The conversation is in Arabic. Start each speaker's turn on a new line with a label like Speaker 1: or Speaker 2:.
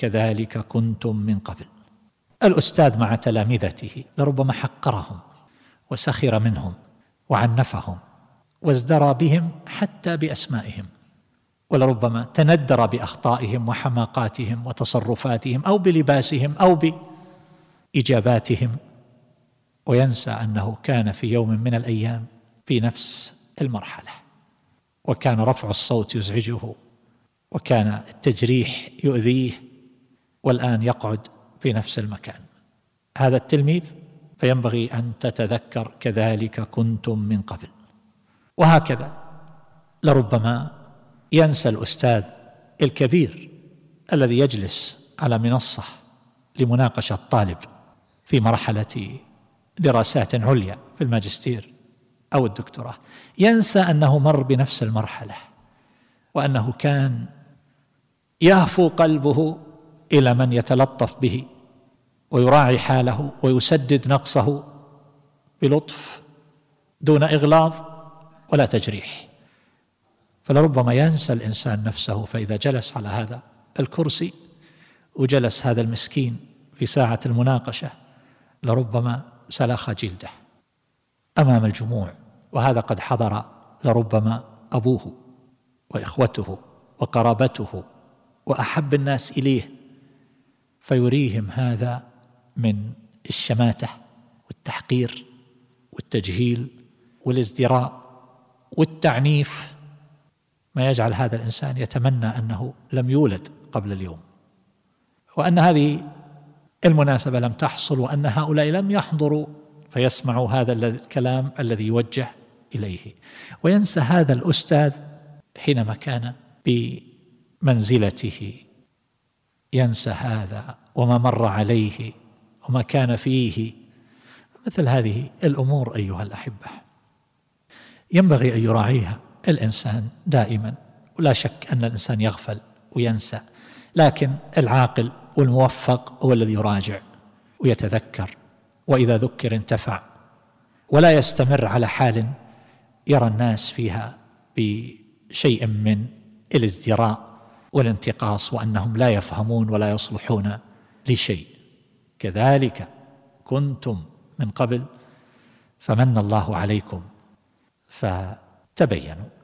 Speaker 1: كذلك كنتم من قبل. الأستاذ مع تلامذته لربما حقرهم وسخر منهم وعنفهم وازدرى بهم حتى بأسمائهم ولربما تندر بأخطائهم وحماقاتهم وتصرفاتهم أو بلباسهم أو بإجاباتهم وينسى أنه كان في يوم من الأيام في نفس المرحلة وكان رفع الصوت يزعجه وكان التجريح يؤذيه والآن يقعد في نفس المكان. هذا التلميذ فينبغي أن تتذكر كذلك كنتم من قبل. وهكذا لربما ينسى الأستاذ الكبير الذي يجلس على منصة لمناقشة الطالب في مرحلة دراسات عليا في الماجستير أو الدكتوراه. ينسى أنه مر بنفس المرحلة وأنه كان يهفو قلبه إلى من يتلطف به ويراعي حاله ويسدد نقصه بلطف دون إغلاظ ولا تجريح. فلربما ينسى الإنسان نفسه فإذا جلس على هذا الكرسي وجلس هذا المسكين في ساعة المناقشة لربما سلخ جلده أمام الجموع وهذا قد حضر لربما أبوه وإخوته وقرابته وأحب الناس إليه فيريهم هذا من الشماتة والتحقير والتجهيل والازدراء والتعنيف. ما يجعل هذا الإنسان يتمنى أنه لم يولد قبل اليوم. وأن هذه المناسبة لم تحصل وأن هؤلاء لم يحضروا فيسمعوا هذا الكلام الذي يوجه إليه. وينسى هذا الأستاذ حينما كان بمنزلته ينسى هذا وما مر عليه وما كان فيه. مثل هذه الأمور أيها الأحبة. ينبغي أن يراعيها الإنسان دائما. ولا شك أن الإنسان يغفل وينسى. لكن العاقل والموفق هو الذي يراجع ويتذكر. وإذا ذكر انتفع. ولا يستمر على حال يرى الناس فيها بشيء من الازدراء. والانتقاص وأنهم لا يفهمون ولا يصلحون لشيء. كذلك كنتم من قبل فمن الله عليكم فتبينوا.